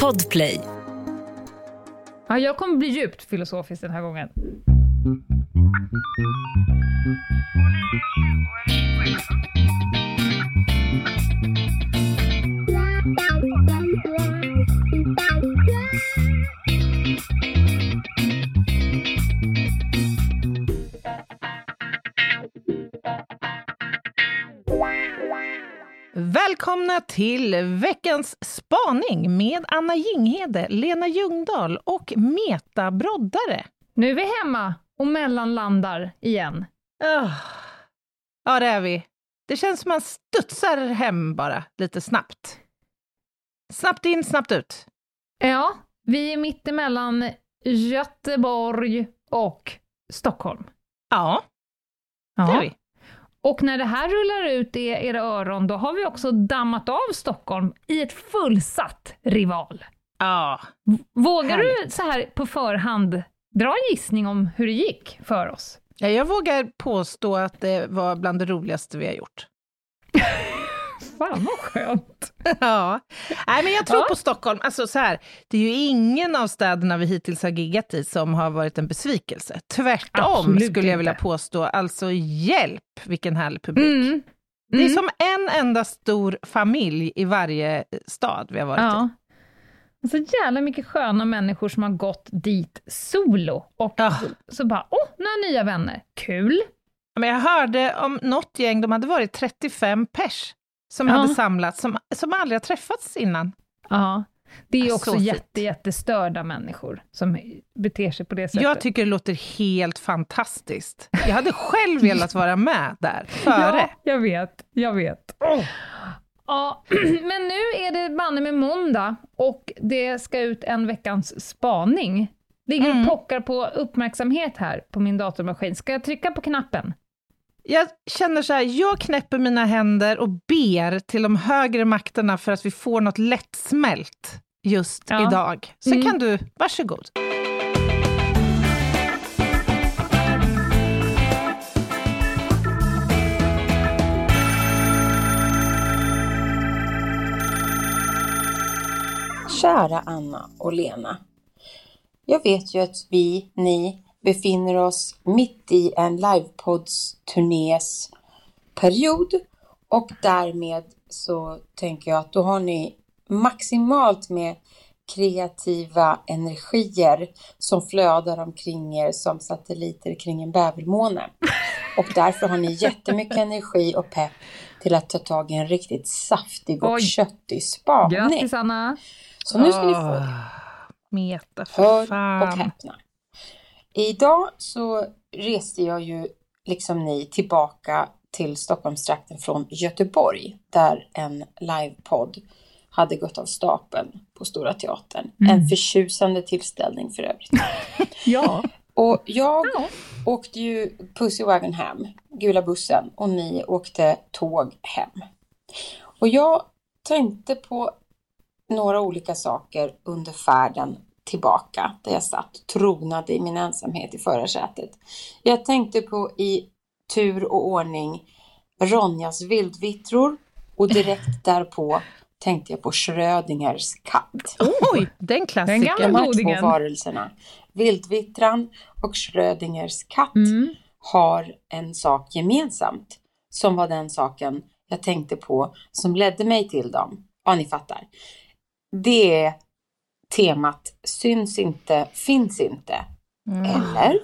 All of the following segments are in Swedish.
Podplay. Ja, jag kommer bli djupt filosofisk den här gången. Välkomna till veckans spaning med Anna Jinghede, Lena Ljungdahl och Meta Broddare. Nu är vi hemma och mellanlandar igen. Oh. Ja, det är vi. Det känns som man studsar hem bara, lite snabbt. Snabbt in, snabbt ut. Ja, vi är mitt emellan Göteborg och Stockholm. Ja, det är vi. Och när det här rullar ut i era öron, då har vi också dammat av Stockholm i ett fullsatt rival. Ja. Vågar Härligt. du så här på förhand dra en gissning om hur det gick för oss? ja, jag vågar påstå att det var bland det roligaste vi har gjort. Fan vad skönt! Ja, nej men jag tror Ja. på Stockholm. Alltså så här, det är ju ingen av städerna vi hittills har giggat i som har varit en besvikelse. Tvärtom Absolut skulle jag vilja inte. påstå. Alltså hjälp, vilken härlig publik. Mm. Det är Mm. som en enda stor familj i varje stad vi har varit i. Ja. Och Så jävla mycket sköna människor som har gått dit solo. Och Ja. så, bara, åh, några nya vänner. Kul! Men jag hörde om något gäng, de hade varit 35 pers, som Ja. hade samlats, som, som aldrig har träffats innan. Ja. Det är Så också jätte, jättestörda människor som beter sig på det sättet. Jag tycker det låter helt fantastiskt. Jag hade själv velat vara med där, före. Ja, jag vet. Jag vet. Ja, men nu är det banne med måndag och det ska ut en veckans spaning. Ligger och Mm. pockar på uppmärksamhet här på min datormaskin. Ska jag trycka på knappen? Jag känner så här, jag knäpper mina händer och ber till de högre makterna för att vi får något lättsmält just Ja. idag. Så Mm. kan du, varsågod. Kära Anna och Lena. Jag vet ju att vi, ni, befinner oss mitt i en livepodds-turnés period och därmed så tänker jag att då har ni maximalt med kreativa energier som flödar omkring er som satelliter kring en bävermåne. Och därför har ni jättemycket energi och pepp till att ta tag i en riktigt saftig och Oj. köttig spaning. Grattis Anna! Så nu ska ni få Åh, Meta, för Hör fan. och häpna. Idag så reste jag ju liksom ni tillbaka till Stockholmstrakten från Göteborg där en livepodd hade gått av stapeln på Stora Teatern. En förtjusande tillställning för övrigt. Ja. Och jag Ja. åkte ju Pussy Wagon hem, gula bussen, och ni åkte tåg hem. Och jag tänkte på några olika saker under färden tillbaka, där jag satt och tronade i min ensamhet i förarsätet. Jag tänkte på i tur och ordning Ronjas vildvittror och direkt därpå tänkte jag på Schrödingers katt. Oj, den klassikern. Den gamla De här två varelserna, vildvittran och Schrödingers katt, Mm. har en sak gemensamt. Som var den saken jag tänkte på som ledde mig till dem. Ja, ni fattar. Det är temat syns inte, finns inte. Mm. Eller?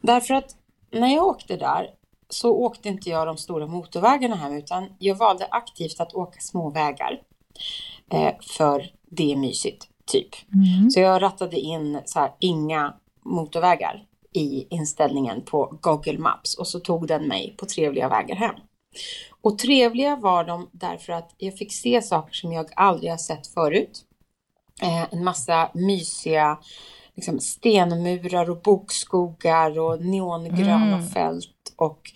Därför att när jag åkte där så åkte inte jag de stora motorvägarna hem utan jag valde aktivt att åka små vägar. Eh, för det är mysigt, typ. Mm. Så jag rattade in så här, inga motorvägar i inställningen på Google Maps och så tog den mig på trevliga vägar hem. Och trevliga var de därför att jag fick se saker som jag aldrig har sett förut. Eh, en massa mysiga liksom, stenmurar och bokskogar och neongröna Mm. fält och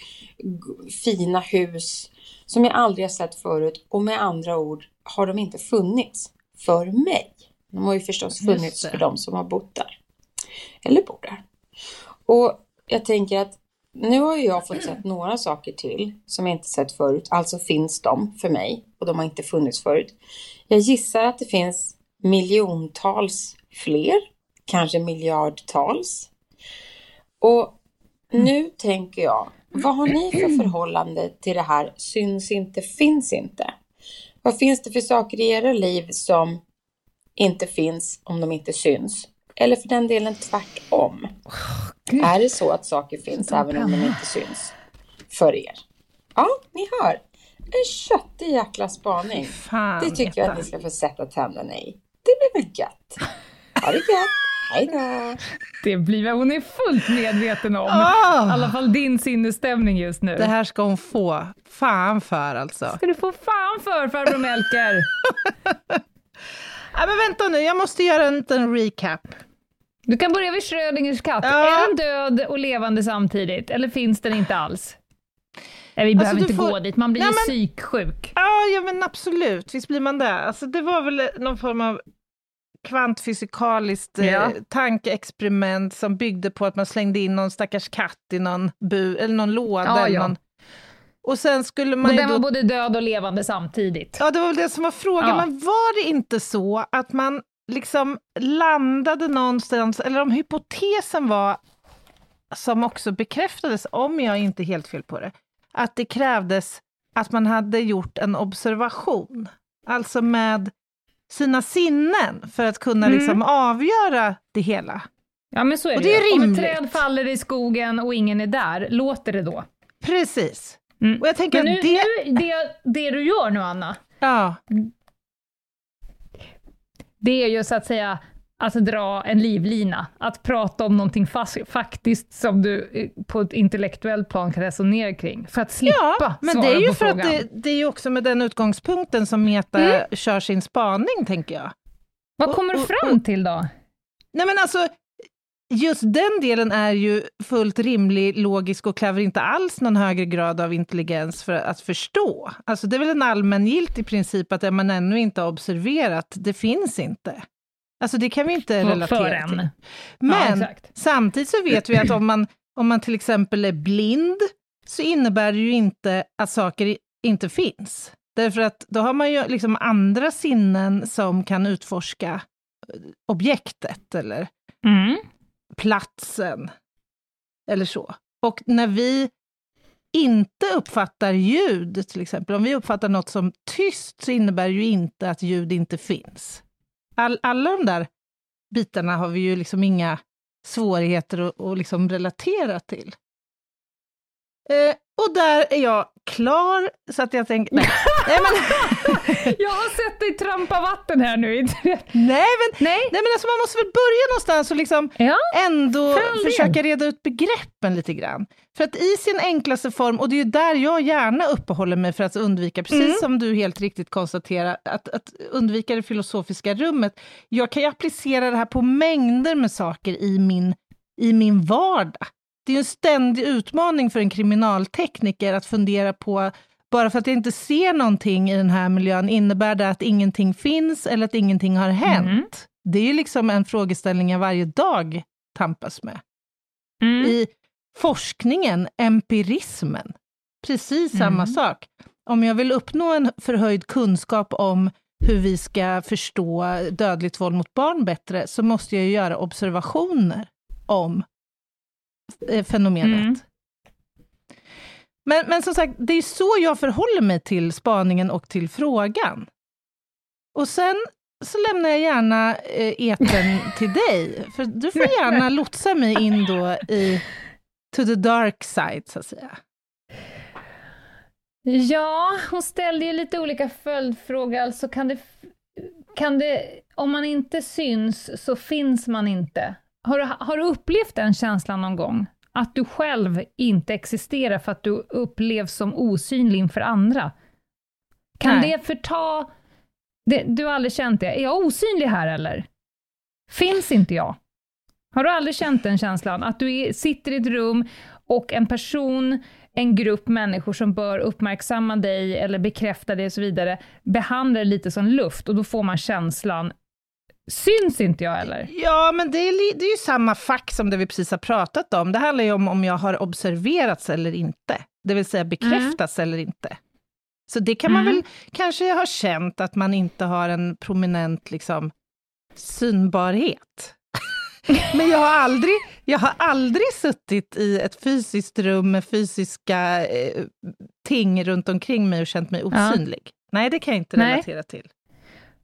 fina hus som jag aldrig har sett förut. Och med andra ord har de inte funnits för mig. De har ju förstås funnits för de som har bott där. Eller bor där. Och jag tänker att nu har ju jag fått sett några saker till som jag inte sett förut. Alltså finns de för mig och de har inte funnits förut. Jag gissar att det finns miljontals fler, kanske miljardtals. Och nu tänker jag, vad har ni för förhållande till det här syns inte, finns inte? Vad finns det för saker i era liv som inte finns om de inte syns? Eller för den delen tvärtom. Gud. Är det så att saker finns och även om de inte syns för er? Ja, ni hör. En köttig jäkla spaning. Fan, Det tycker jag att ni ska få sätta tänderna i. Det blir väl gött. Ha det gött. Hej då. Det blir väl hon är fullt medveten om. Ah! I alla fall din sinnesstämning just nu. Det här ska hon få fan för alltså. ska du få fan för farbror Melker. Nej, men vänta nu, jag måste göra en liten recap. Du kan börja vid Schrödingers katt. Ja. Är den död och levande samtidigt, eller finns den inte alls? Nej, vi behöver Alltså, inte får- gå dit, man blir Nej, ju men- psyksjuk. Ja, ja men absolut, visst blir man det. Alltså, det var väl någon form av kvantfysikaliskt eh, Ja. tankeexperiment som byggde på att man slängde in någon stackars katt i någon bu eller någon låda. Ja, eller ja. Någon... Och sen skulle man Och ju den då... var både död och levande samtidigt. Ja, det var väl det som var frågan. Ja. Men var det inte så att man liksom landade någonstans, eller om hypotesen var, som också bekräftades, om jag inte är helt fel på det, att det krävdes att man hade gjort en observation, alltså med sina sinnen, för att kunna Mm. liksom avgöra det hela. Ja, men så är Och det, det är ju. Om ett träd faller i skogen och ingen är där, låter det då? Precis. Mm. Och jag tänker Men nu, det... nu det, det du gör nu, Anna, Ja, det är ju så att säga att dra en livlina, att prata om någonting fas- faktiskt som du eh, på ett intellektuellt plan kan resonera kring, för att slippa ja men svara det är ju på för att frågan. det, det är ju också med den utgångspunkten som Meta Mm. kör sin spaning, tänker jag. Vad och- kommer du och- fram till då? Nej men alltså, just den delen är ju fullt rimlig, logisk och kräver inte alls någon högre grad av intelligens för att förstå. Alltså det är väl en allmängiltig princip att det man ännu inte har observerat, det finns inte. Alltså det kan vi inte relatera till. en. Men exakt. samtidigt så vet vi att om man, om man till exempel är blind, så innebär det ju inte att saker inte finns. Därför att då har man ju liksom andra sinnen som kan utforska eh, objektet eller Mm. platsen eller så. Och när vi inte uppfattar ljud, till exempel, om vi uppfattar något som tyst, så innebär det ju inte att ljud inte finns. All, alla de där bitarna har vi ju liksom inga svårigheter att, att liksom relatera till. Eh, och där är jag klar, så att jag tänker... Nej, nej, men, Jag har sett dig trampa vatten här nu. nej, men, Nej. nej, men alltså man måste väl börja någonstans och liksom Ja. ändå del. försöka reda ut begreppen lite grann. För att i sin enklaste form, och det är ju där jag gärna uppehåller mig för att undvika, precis Mm. som du helt riktigt konstaterar, att, att undvika det filosofiska rummet. Jag kan ju applicera det här på mängder med saker i min, i min vardag. Det är en ständig utmaning för en kriminaltekniker att fundera på bara för att jag inte ser någonting i den här miljön, innebär det att ingenting finns eller att ingenting har hänt? Mm. Det är liksom en frågeställning jag varje dag tampas med. Mm. I forskningen, empirismen, precis samma Mm. sak. Om jag vill uppnå en förhöjd kunskap om hur vi ska förstå dödligt våld mot barn bättre, så måste jag ju göra observationer om fenomenet. Mm. Men, men som sagt, det är så jag förhåller mig till spaningen och till frågan. Och sen så lämnar jag gärna eh, etern till dig, för du får gärna lotsa mig in då i to the dark side, så att säga. Ja, hon ställde ju lite olika följdfrågor. Alltså kan det, kan det, om man inte syns så finns man inte. Har du, har du upplevt den känslan någon gång? Att du själv inte existerar för att du upplevs som osynlig inför andra? Kan Nej. det förta... Det, du har aldrig känt det. Är jag osynlig här eller? Finns inte jag? Har du aldrig känt den känslan? Att du är, sitter i ett rum och en person, en grupp människor som bör uppmärksamma dig eller bekräfta dig och så vidare, behandlar dig lite som luft och då får man känslan, syns inte jag eller? Ja, men det är, det är ju samma fack som det vi precis har pratat om. Det handlar ju om om jag har observerats eller inte, det vill säga bekräftats eller inte. Så det kan man Mm. väl kanske ha känt, att man inte har en prominent liksom, synbarhet. Men jag har, aldrig, jag har aldrig suttit i ett fysiskt rum med fysiska eh, ting runt omkring mig och känt mig Ja. osynlig. Nej, det kan jag inte Nej. relatera till.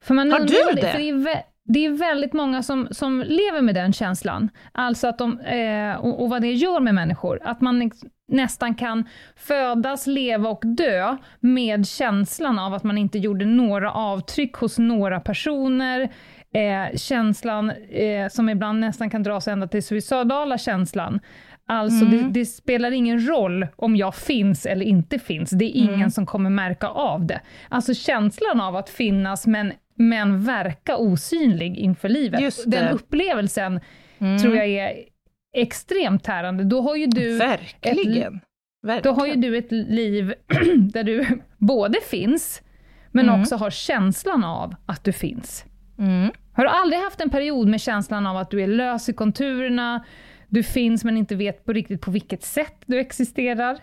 För man Har du det? Det, är väldigt många som, som lever med den känslan. Alltså att de, eh, och, och vad det gör med människor. Att man nästan kan födas, leva och dö med känslan av att man inte gjorde några avtryck hos några personer. Eh, känslan eh, som ibland nästan kan dra sig ända till suicidala känslan. Alltså det, det spelar ingen roll om jag finns eller inte finns, det är ingen som kommer märka av det. Alltså känslan av att finnas men, men verka osynlig inför livet, Just den upplevelsen tror jag är extremt tärande. Då har ju du Verkligen. då Verkligen. har ju du ett liv där du både finns, men Mm. också har känslan av att du finns. Mm. Har du aldrig haft en period med känslan av att du är lös i konturerna, du finns men inte vet på riktigt på vilket sätt du existerar?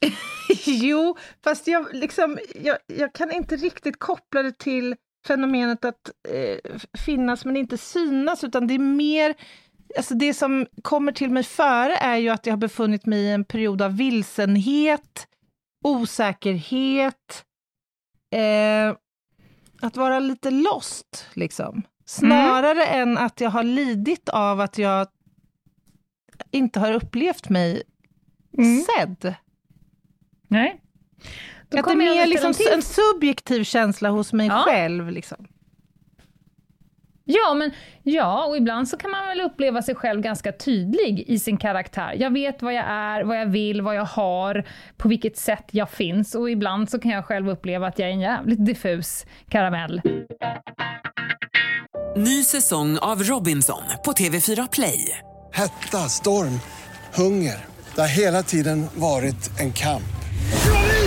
Jo, fast jag, liksom, jag, jag kan inte riktigt koppla det till fenomenet att eh, finnas men inte synas, utan det är mer... Alltså det som kommer till mig före är ju att jag har befunnit mig i en period av vilsenhet, osäkerhet, eh, att vara lite lost, liksom. Snarare än att jag har lidit av att jag inte har upplevt mig sedd. Nej. Då Att det är kommer jag mer liksom en subjektiv känsla hos mig Ja. själv. Liksom. Ja, men, ja, och ibland så kan man väl uppleva sig själv ganska tydlig i sin karaktär. Jag vet vad jag är, vad jag vill, vad jag har, på vilket sätt jag finns. Och ibland så kan jag själv uppleva att jag är en jävligt diffus karamell. Ny säsong av Robinson på TV4 Play. Hetta, storm, hunger. Det har hela tiden varit en kamp.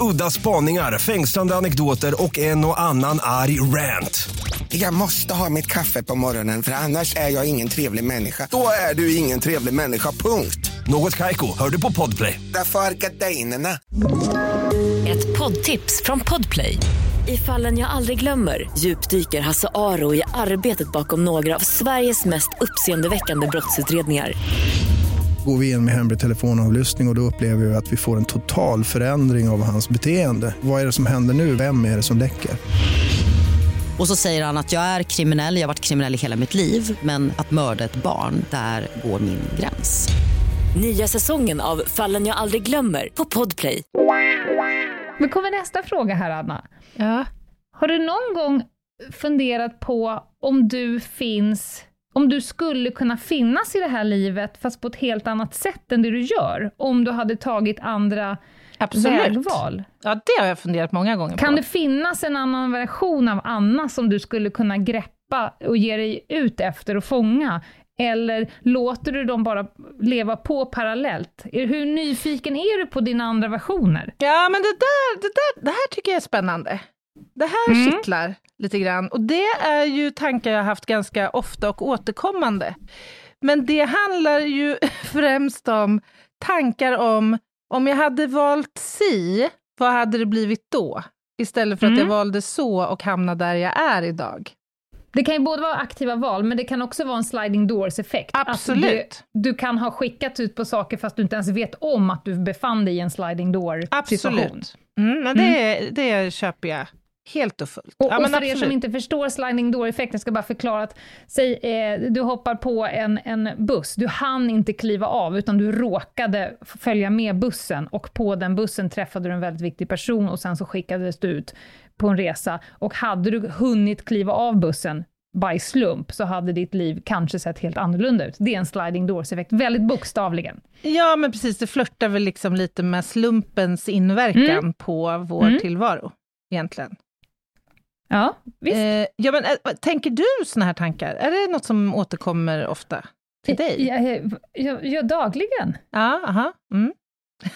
Udda spaningar, fängslande anekdoter och en och annan arg rant. Jag måste ha mitt kaffe på morgonen för annars är jag ingen trevlig människa. Då är du ingen trevlig människa, punkt. Något Kaiko, hör du på Podplay. Därför är gardinerna. Ett poddtips från Podplay. I fallen jag aldrig glömmer djupdyker Hasse Aro i arbetet bakom några av Sveriges mest uppseendeväckande brottsutredningar. Går vi in med hemlig telefonavlyssning och, och då upplever vi att vi får en total förändring av hans beteende. Vad är det som händer nu? Vem är det som läcker? Och så säger han att jag är kriminell, jag har varit kriminell i hela mitt liv men att mörda ett barn, där går min gräns. Nya säsongen av Fallen jag aldrig glömmer på Podplay. Nu kommer nästa fråga här, Anna. Ja. Har du någon gång funderat på om du finns, om du skulle kunna finnas i det här livet, fast på ett helt annat sätt än det du gör, om du hade tagit andra Absolut. vägval? Ja, det har jag funderat många gånger Kan på. det finnas en annan version av Anna som du skulle kunna greppa och ge dig ut efter och fånga? Eller låter du dem bara leva på parallellt? Hur nyfiken är du på dina andra versioner? Ja, men det där, det där det här tycker jag är spännande. Det här Mm. kittlar lite grann. Och det är ju tankar jag har haft ganska ofta och återkommande. Men det handlar ju främst om tankar om, om jag hade valt si, vad hade det blivit då? Istället för att Mm. jag valde så och hamnade där jag är idag. Det kan ju både vara aktiva val, men det kan också vara en sliding doors-effekt. Absolut. Att du, du kan ha skickat ut på saker fast du inte ens vet om att du befann dig i en sliding door-situation. Absolut. Mm, men det, det köper jag helt och fullt. Och, Ja, och för er som absolut. inte förstår sliding door-effekten, jag ska bara förklara att, säg, eh, du hoppar på en, en buss, du hann inte kliva av, utan du råkade följa med bussen, och på den bussen träffade du en väldigt viktig person, och sen så skickades du ut på en resa, och hade du hunnit kliva av bussen by slump, så hade ditt liv kanske sett helt annorlunda ut. Det är en sliding doors-effekt, väldigt bokstavligen. Ja, men precis. Det flörtar väl liksom lite med slumpens inverkan Mm. på vår Mm. tillvaro, egentligen. Ja, visst. Eh, ja, men, eh, tänker du såna här tankar? Är det något som återkommer ofta till dig? Ja, ja, ja, dagligen. Ja, aha. Mm.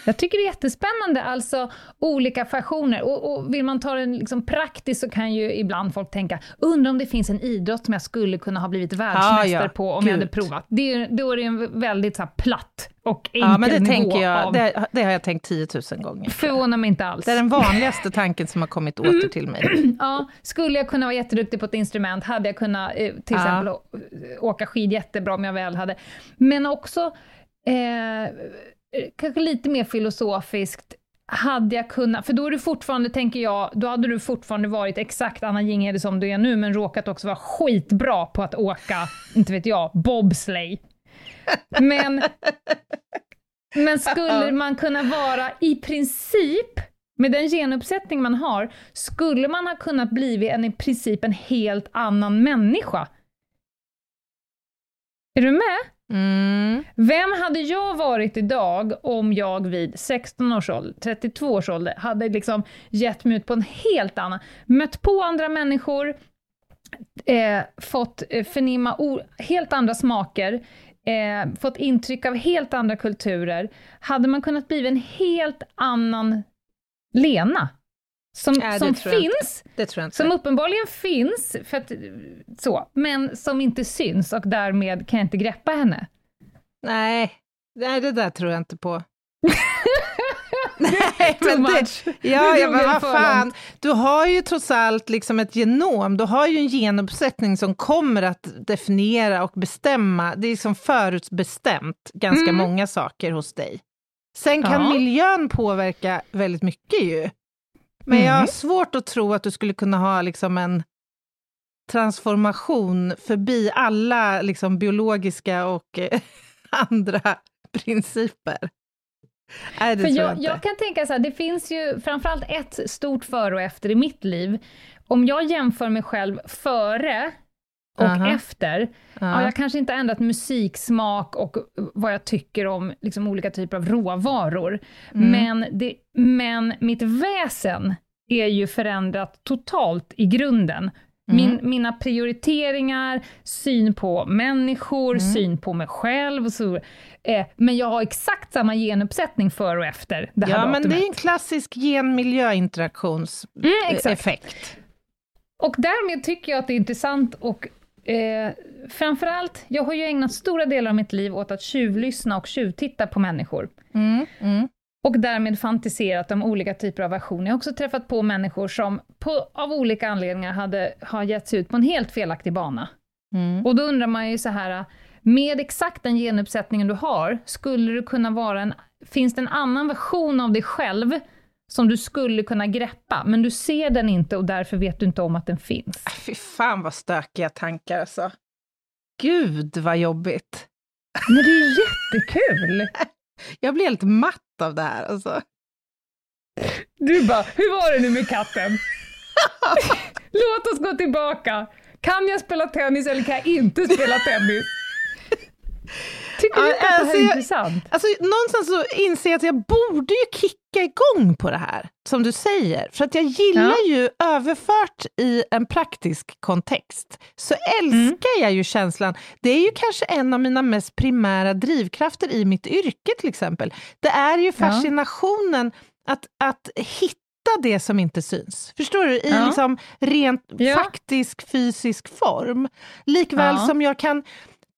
Jag tycker det är jättespännande, alltså olika fassioner. Och, och vill man ta det liksom praktiskt så kan ju ibland folk tänka, undrar om det finns en idrott som jag skulle kunna ha blivit världsmästare Ja, ja, på om gud. jag hade provat. Det är, då är det en väldigt så här, platt och enkel Ja, men det nivå tänker jag. av... Det, det har jag tänkt 10 000 gånger. Förvånar mig inte alls. Det är den vanligaste tanken som har kommit åter till mig. Ja, skulle jag kunna vara jätteduktig på ett instrument, hade jag kunnat eh, till Ja. exempel å- åka skid jättebra om jag väl hade. Men också, eh, kanske lite mer filosofiskt, hade jag kunnat, för då är du fortfarande, tänker jag, då hade du fortfarande varit exakt Anna Jinghede som du är nu, men råkat också vara skitbra på att åka, inte vet jag, bobsleigh. Men, men skulle man kunna vara i princip, med den genuppsättning man har, skulle man ha kunnat bli en i princip en helt annan människa. Är du med? Mm. Vem hade jag varit idag om jag vid 16 års ålder, 32 års ålder, hade liksom gett mig ut på en helt annan, mött på andra människor, eh, fått eh, förnimma o- helt andra smaker, eh, fått intryck av helt andra kulturer, hade man kunnat bli en helt annan Lena. Som, det som finns, som uppenbarligen finns, för att, så, men som inte syns och därmed kan jag inte greppa henne. Nej, nej, det där tror jag inte på. Nej, men det, ja, ja, men vad fan, du har ju trots allt liksom ett genom, du har ju en genuppsättning som kommer att definiera och bestämma, det är liksom förutbestämt ganska Mm. många saker hos dig. Sen kan Ja. miljön påverka väldigt mycket ju. Men jag har Mm. svårt att tro att du skulle kunna ha liksom en transformation förbi alla liksom biologiska och eh, andra principer. Nej, det För jag, jag, jag kan tänka så här, det finns ju framförallt ett stort före och efter i mitt liv. Om jag jämför mig själv före och Aha. efter, ja. Ja. jag kanske inte har ändrat musiksmak och vad jag tycker om liksom, olika typer av råvaror, Mm. men, det, men mitt väsen är ju förändrat totalt i grunden. Min, Mm. Mina prioriteringar, syn på människor, Mm. syn på mig själv. Och så, eh, men jag har exakt samma genuppsättning före och efter det här Ja, men datumet. det är en klassisk gen-miljöinteraktionseffekt. Mm, exakt. Och därmed tycker jag att det är intressant och eh, framförallt, jag har ju ägnat stora delar av mitt liv åt att tjuvlyssna och tjuvtitta på människor. Mm, mm. Och därmed fantiserat om olika typer av versioner. Jag har också träffat på människor som på, av olika anledningar hade, har gett sig ut på en helt felaktig bana. Mm. Och då undrar man ju så här, med exakt den genuppsättningen du har, skulle du kunna vara en, finns det en annan version av dig själv som du skulle kunna greppa, men du ser den inte och därför vet du inte om att den finns. Äh, Fy fan vad stökiga tankar alltså. Gud vad jobbigt. Men det är ju jättekul! Jag blir helt matt av det här alltså. Du bara, hur var det nu med katten? Låt oss gå tillbaka. Kan jag spela tennis eller kan jag inte spela tennis? Tycker du inte att det här alltså, är jag- intressant? Alltså, någonstans så inser jag att jag borde ju kicka igång på det här, som du säger. För att jag gillar ju, överfört i en praktisk kontext, så älskar jag ju känslan. Det är ju kanske en av mina mest primära drivkrafter i mitt yrke till exempel. Det är ju fascinationen att, att hitta det som inte syns. Förstår du? I Ja. liksom rent Ja. faktisk fysisk form. Likväl Ja. som jag kan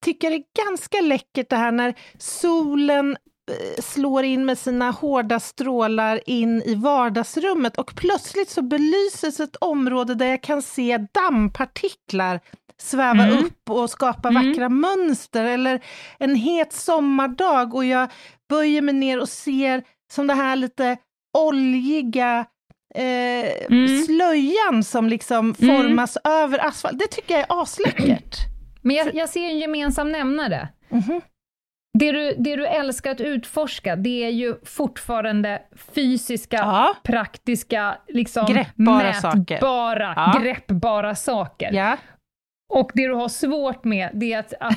tycka det är ganska läckert det här när solen eh, slår in med sina hårda strålar in i vardagsrummet och plötsligt så belyses ett område där jag kan se dammpartiklar sväva Mm. upp och skapa Mm. vackra mönster eller en het sommardag och jag böjer mig ner och ser som det här lite oljiga eh, Mm. slöjan som liksom Mm. formas över asfalt. Det tycker jag är asläckert. Men jag, jag ser en gemensam nämnare. Mhm. Det, du, det du älskar att utforska, det är ju fortfarande fysiska, Ja. praktiska, liksom Greppbara saker. mätbara, Ja. greppbara saker. Ja. Och det du har svårt med, det är att, att,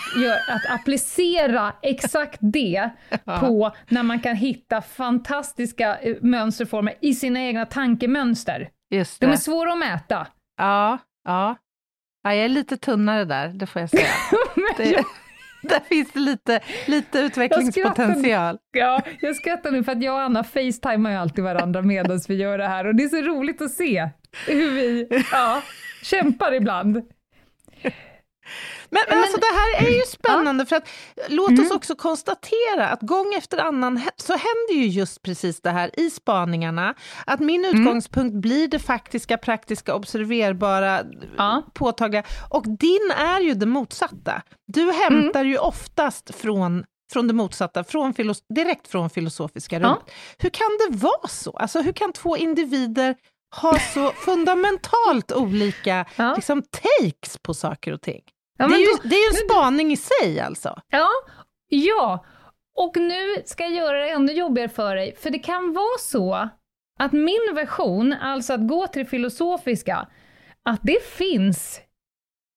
att applicera exakt det på när man kan hitta fantastiska eh, mönsterformer i sina egna tankemönster. De är svåra att mäta. Ja, ja. Ja, jag är lite tunnare där, det får jag säga. det, där finns det lite, lite utvecklingspotential. Ja, jag skrattar nu för att jag och Anna facetimar ju alltid varandra medan vi gör det här och det är så roligt att se hur vi ja, kämpar ibland. Men, men alltså det här är ju spännande ja. för att låt oss mm. också konstatera att gång efter annan så händer ju just precis det här i spaningarna. Att min mm. utgångspunkt mm. blir det faktiska, praktiska, observerbara, ja. påtagliga. Och din är ju det motsatta. Du hämtar mm. ju oftast från från det motsatta, från direkt från filosofiska rummet. Ja. Hur kan det vara så? Alltså, hur kan två individer ha så fundamentalt olika ja. liksom, takes på saker och ting? Ja, det, är ju, det är ju en spaning i sig alltså. Ja, ja. Och nu ska jag göra det ännu jobbigare för dig, för det kan vara så att min version, alltså att gå till det filosofiska, att det finns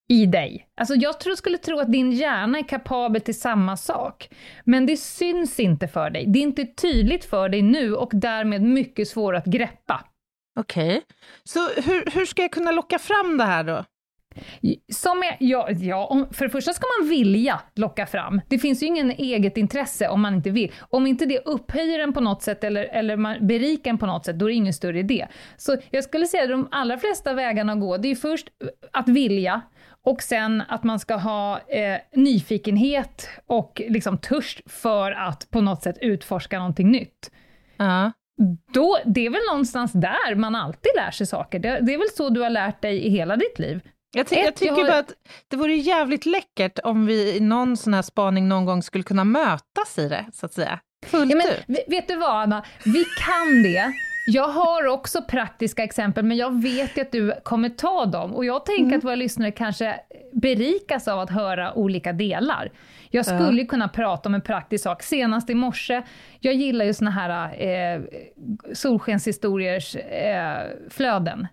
i dig. Alltså jag tror, skulle tro att din hjärna är kapabel till samma sak, men det syns inte för dig. Det är inte tydligt för dig nu och därmed mycket svårare att greppa. Okej, okay. så hur, hur ska jag kunna locka fram det här då? Som är, ja, ja, för det första ska man vilja locka fram. Det finns ju ingen eget intresse om man inte vill. Om inte det upphöjer en på något sätt eller, eller man berikar en på något sätt, då är det ingen större idé. Så jag skulle säga att de allra flesta vägarna att gå, det är först att vilja, och sen att man ska ha eh, nyfikenhet och liksom törst för att på något sätt utforska någonting nytt. Uh. Då, det är väl någonstans där man alltid lär sig saker. Det, det är väl så du har lärt dig i hela ditt liv. Jag, ty jag tycker bara att det vore jävligt läckert om vi i någon sån här spaning någon gång skulle kunna mötas i det, så att säga. Fullt ja, men, ut. Vet du vad, Anna? Vi kan det. Jag har också praktiska exempel, men jag vet ju att du kommer ta dem. Och jag tänker mm. att våra lyssnare kanske berikas av att höra olika delar. Jag skulle uh. kunna prata om en praktisk sak. Senast i morse, jag gillar ju såna här eh, solskenshistoriers eh, flöden.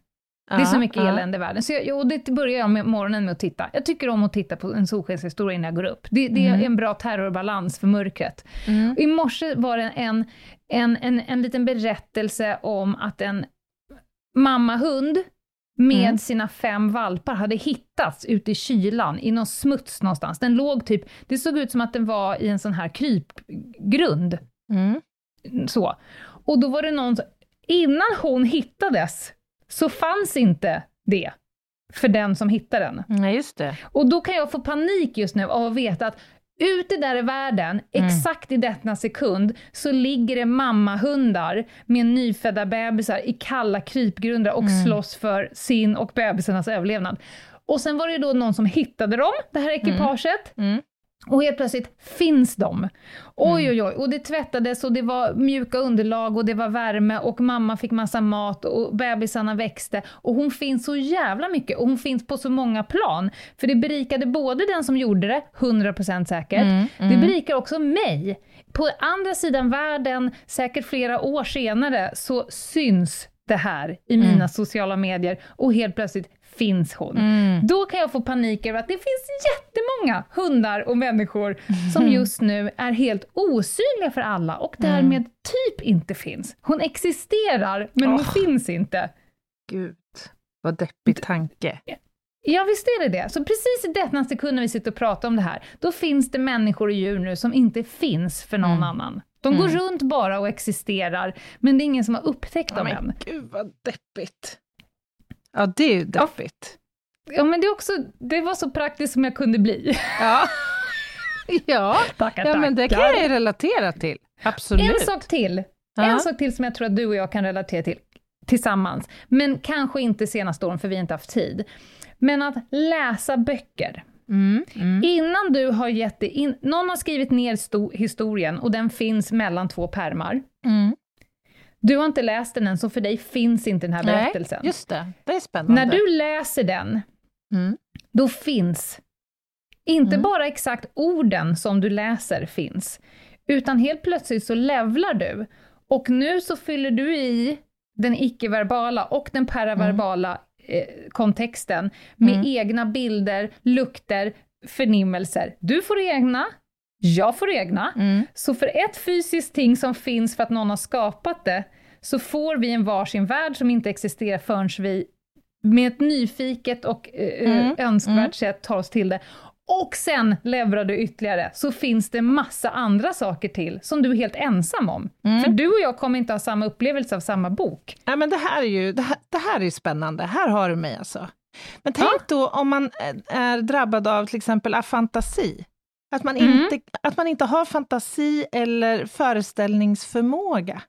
Det är så mycket elände i världen. Så jag, och det börjar jag med morgonen med att titta. Jag tycker om att titta på en solskenshistoria innan jag går upp. Det, det mm. är en bra terrorbalans för mörkret. Mm. I morse var det en, en, en, en liten berättelse om att en mammahund med mm. sina fem valpar hade hittats ute i kylan, i någon smuts någonstans. Den låg typ, det såg ut som att den var i en sån här krypgrund. Mm. Så. Och då var det någon, innan hon hittades, så fanns inte det för den som hittade den. Nej, just det. Och då kan jag få panik just nu av att veta att Ute där i världen, mm. exakt i denna sekund, så ligger det mammahundar med nyfödda bebisar i kalla krypgrunder och mm. slåss för sin och bebisarnas överlevnad. Och sen var det då någon som hittade dem, det här ekipaget, mm. mm. Och helt plötsligt finns de. Oj, mm. oj, oj. Och det tvättades och det var mjuka underlag och det var värme och mamma fick massa mat och bebisarna växte. Och hon finns så jävla mycket och hon finns på så många plan. För det berikade både den som gjorde det, 100% säkert, mm, mm. det berikar också mig. På andra sidan världen, säkert flera år senare, så syns det här i mina mm. sociala medier och helt plötsligt finns hon. Mm. Då kan jag få panik över att det finns jättemånga hundar och människor mm. som just nu är helt osynliga för alla och mm. därmed mm. typ inte finns. Hon existerar, men oh. hon finns inte. Gud, vad deppig tanke. Ja, visst är det det. Så precis i denna sekund när vi sitter och pratar om det här, då finns det människor och djur nu som inte finns för någon mm. annan. De går mm. runt bara och existerar, men det är ingen som har upptäckt dem oh, än. Gud vad deppigt. Ja, det är ju deppigt. Ja, men det, är också, det var så praktiskt som jag kunde bli. Ja, ja. tackar, ja men det kan jag relatera till. Absolut. En sak till. Ja. En sak till som jag tror att du och jag kan relatera till tillsammans, men kanske inte senaste åren, för vi har inte haft tid. Men att läsa böcker. Mm, mm. Innan du har gett det in, någon har skrivit ner historien och den finns mellan två pärmar. Mm. Du har inte läst den än, så för dig finns inte den här berättelsen. Nej, just det. Det är spännande. När du läser den, mm. då finns inte mm. bara exakt orden som du läser finns, utan helt plötsligt så levlar du. Och nu så fyller du i den icke-verbala och den paraverbala. Eh, kontexten med mm. egna bilder, lukter, förnimmelser. Du får egna, jag får egna. Mm. Så för ett fysiskt ting som finns för att någon har skapat det, så får vi en varsin värld som inte existerar förrän vi med ett nyfiket och eh, Mm, önskvärt mm. sätt tar oss till det. Och sen levererar du ytterligare, så finns det massa andra saker till som du är helt ensam om. Mm. För du och jag kommer inte ha samma upplevelse av samma bok. Ja, men det här är ju det här, det här är ju spännande. Här har du mig alltså. Men tänk då om man är- är drabbad av till exempel afantasi. Att man, Mm. inte, att man inte har fantasi eller föreställningsförmåga.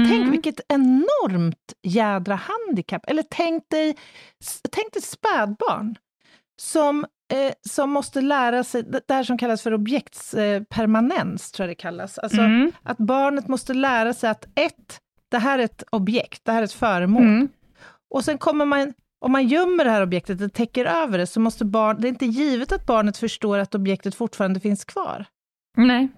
Mm. Tänk vilket enormt jädra handikapp. Eller tänk dig, tänk dig spädbarn som, eh, som måste lära sig det här som kallas för objektspermanens, eh, tror jag det kallas. Alltså Mm. att barnet måste lära sig att ett, det här är ett objekt, det här är ett föremål. Mm. Och sen kommer man, om man gömmer det här objektet och täcker över det, så måste barn, det är inte givet att barnet förstår att objektet fortfarande finns kvar. Nej.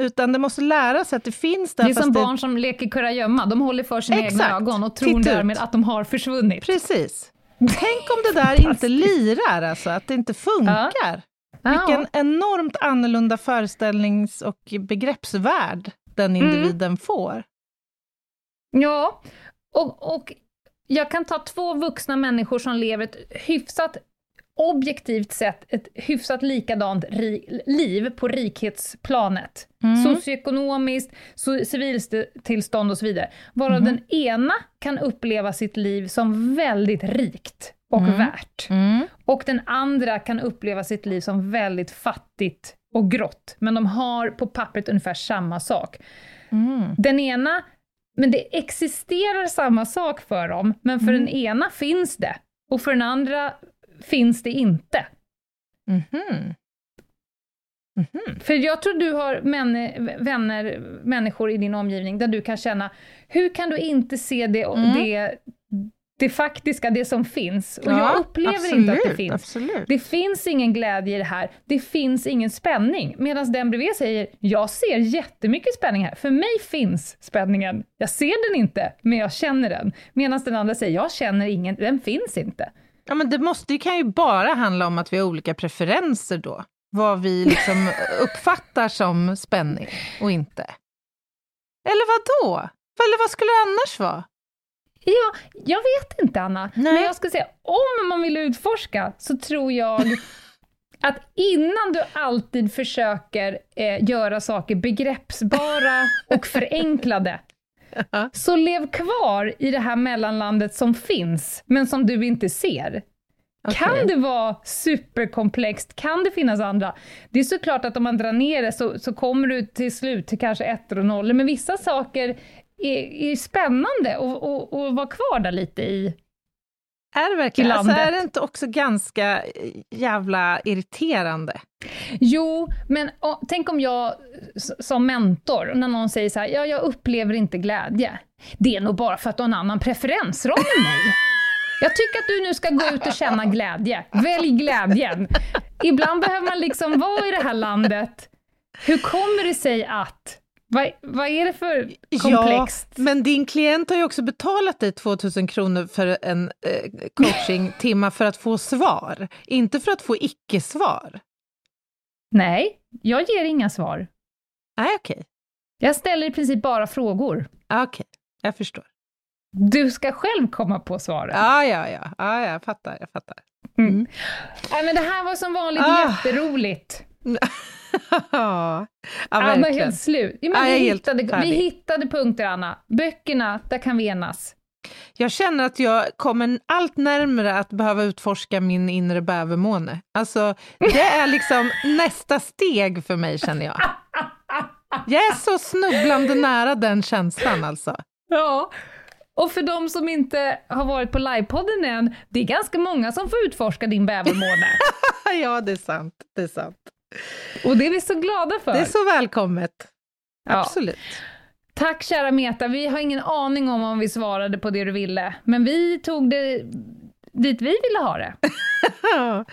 Utan det måste lära sig att det finns där. Det är som barn som leker kurragömma, de håller för sina egna Exakt. ögon och tror Titt ut. därmed att de har försvunnit. Precis. Tänk om det där inte lirar, alltså, att det inte funkar. Ja. Vilken enormt annorlunda föreställnings och begreppsvärld den Mm. individen får. Ja, och, och jag kan ta två vuxna människor som lever ett hyfsat, objektivt sett, ett hyfsat likadant ri, liv på rikhetsplanet. Mm. Socioekonomiskt, so, civiltillstånd och så vidare. Varav Mhm. den ena kan uppleva sitt liv som väldigt rikt och Mm. värt. Och den andra kan uppleva sitt liv som väldigt fattigt och grått. Men de har på pappret ungefär samma sak. Mm. Den ena, men det existerar samma sak för dem, men för den ena finns det, och för den andra finns det inte. Mhm. För jag tror du har män, vänner, människor i din omgivning, där du kan känna, hur kan du inte se det, Mm. det, det faktiska, det som finns? Och Ja, jag upplever inte att det absolut, finns. absolut. Det finns ingen glädje i det här, det finns ingen spänning. Medan den bredvid säger, jag ser jättemycket spänning här. För mig finns spänningen. Jag ser den inte, men jag känner den. Medan den andra säger, jag känner ingen, den finns inte. Ja, men det, måste, det kan ju bara handla om att vi har olika preferenser då. Vad vi liksom uppfattar som spänning och inte. Eller vad då? Eller vad skulle det annars vara? Ja, jag vet inte Anna, men jag ska säga, om man vill utforska så tror jag att innan du alltid försöker eh, göra saker begreppsbara och förenklade, så lev kvar i det här mellanlandet som finns, men som du inte ser. Kan det vara superkomplext? Kan det finnas andra? Det är såklart att om man drar ner det så, så kommer du till slut till kanske ettor och nollor, men vissa saker är, är spännande och, och, och vara kvar där lite i. Är det verkligen? Alltså, är det inte också ganska eh, jävla irriterande? Jo, men å, tänk om jag som mentor, när någon säger så här, ja, jag upplever inte glädje. Det är nog bara för att du har en annan preferensram än mig. Jag tycker att du nu ska gå ut och känna glädje. Välj glädjen. Ibland behöver man liksom vara i det här landet. Hur kommer det sig att? Vad, vad är det för komplext? Ja, men din klient har ju också betalat dig 2000 kronor för en eh, coachingtimma för att få svar, inte för att få icke-svar. Nej, jag ger inga svar. Nej, okej. Jag ställer i princip bara frågor. Okej, jag förstår. Du ska själv komma på svaren. Ja, ja, ja, ja, jag fattar, jag fattar. Mm. Nej, men det här var som vanligt Ah. jätteroligt. Ja, Anna är verkligen. helt slut. Ja, vi, helt hittade, vi färdig. hittade punkter, Anna. Böckerna, där kan vi enas. Jag känner att jag kommer allt närmare att behöva utforska min inre bävermåne. Alltså, det är liksom nästa steg för mig, känner jag. Jag är så snubblande nära den känslan, alltså. Ja, och för de som inte har varit på livepodden än, det är ganska många som får utforska din bävermåne. ja, det är sant. Det är sant. Och det är vi så glada för. Det är så välkommet. Ja. Absolut. Tack kära Meta, vi har ingen aning om om vi svarade på det du ville, men vi tog det dit vi ville ha det.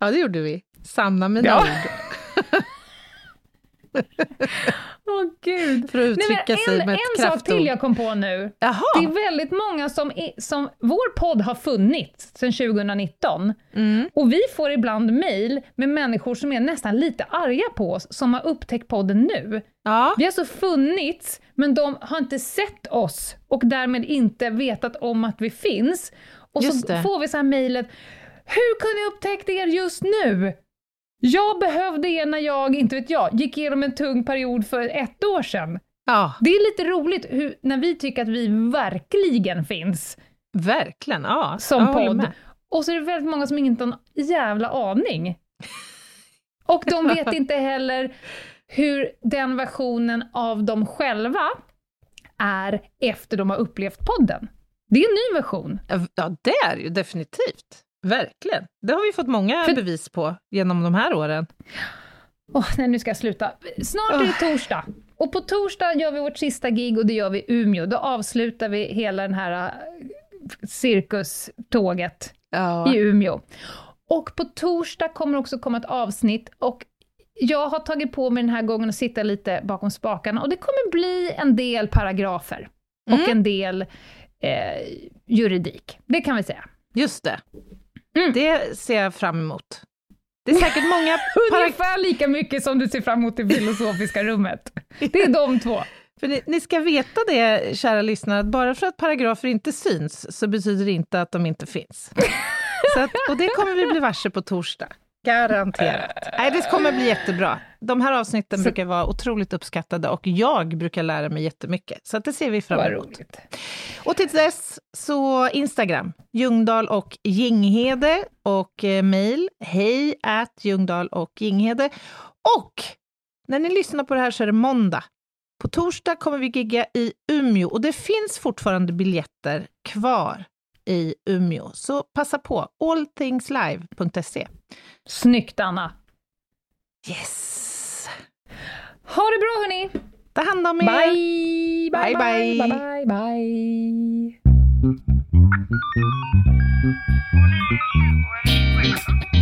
ja, det gjorde vi. Sanna mina Ja. ord. Åh gud. För att uttrycka Nej, sig en, med ett En sak kraftord. till jag kom på nu. Jaha. Det är väldigt många som, som... Vår podd har funnits sedan 2019. Mm. Och vi får ibland mejl med människor som är nästan lite arga på oss, som har upptäckt podden nu. Ja. Vi har alltså funnits, men de har inte sett oss och därmed inte vetat om att vi finns. Och Just så det. får vi så här mejlet, hur kunde jag upptäcka er just nu? Jag behövde er när jag, inte vet jag, gick igenom en tung period för ett år sedan. Ja, Det är lite roligt hur, när vi tycker att vi verkligen finns verkligen. Ja, som håller podd. Och så är det väldigt många som inte har en jävla aning. Och de vet inte heller hur den versionen av dem själva är efter de har upplevt podden. Det är en ny version. Ja, det är ju definitivt. Verkligen. Det har vi fått många För- bevis på genom de här åren. Åh, nej, nu ska jag sluta. Snart är det torsdag. Och på torsdag gör vi vårt sista gig och det gör vi i Umeå. Då avslutar vi hela den här äh, cirkuståget Ja. i Umeå. Och på torsdag kommer också komma ett avsnitt och jag har tagit på mig den här gången att sitta lite bakom spakarna och det kommer bli en del paragrafer och Mm. en del eh, juridik. Det kan vi säga. Just det. Mm. Det ser jag fram emot. Det är säkert många... Ungefär lika mycket som du ser fram emot i filosofiska rummet. Det är de två. För ni, ni ska veta det, kära lyssnare, att bara för att paragrafer inte syns så betyder det inte att de inte finns. Att, och det kommer vi bli varse på torsdag. Garanterat. Nej, det kommer bli jättebra. De här avsnitten brukar vara otroligt uppskattade och jag brukar lära mig jättemycket. Så det ser vi fram emot. Och tills dess så Instagram, Ljungdahl och Ginghede och eh, mejl hej at Ljungdahl och Ginghede. Och när ni lyssnar på det här så är det måndag. På torsdag kommer vi gigga i Umeå och det finns fortfarande biljetter kvar i Umeå. Så passa på, allthingslive.se. Snyggt, Anna. Yes! Ha det bra, hörni! Ta hand om er! Bye! Bye, Bye, bye, bye. bye, bye.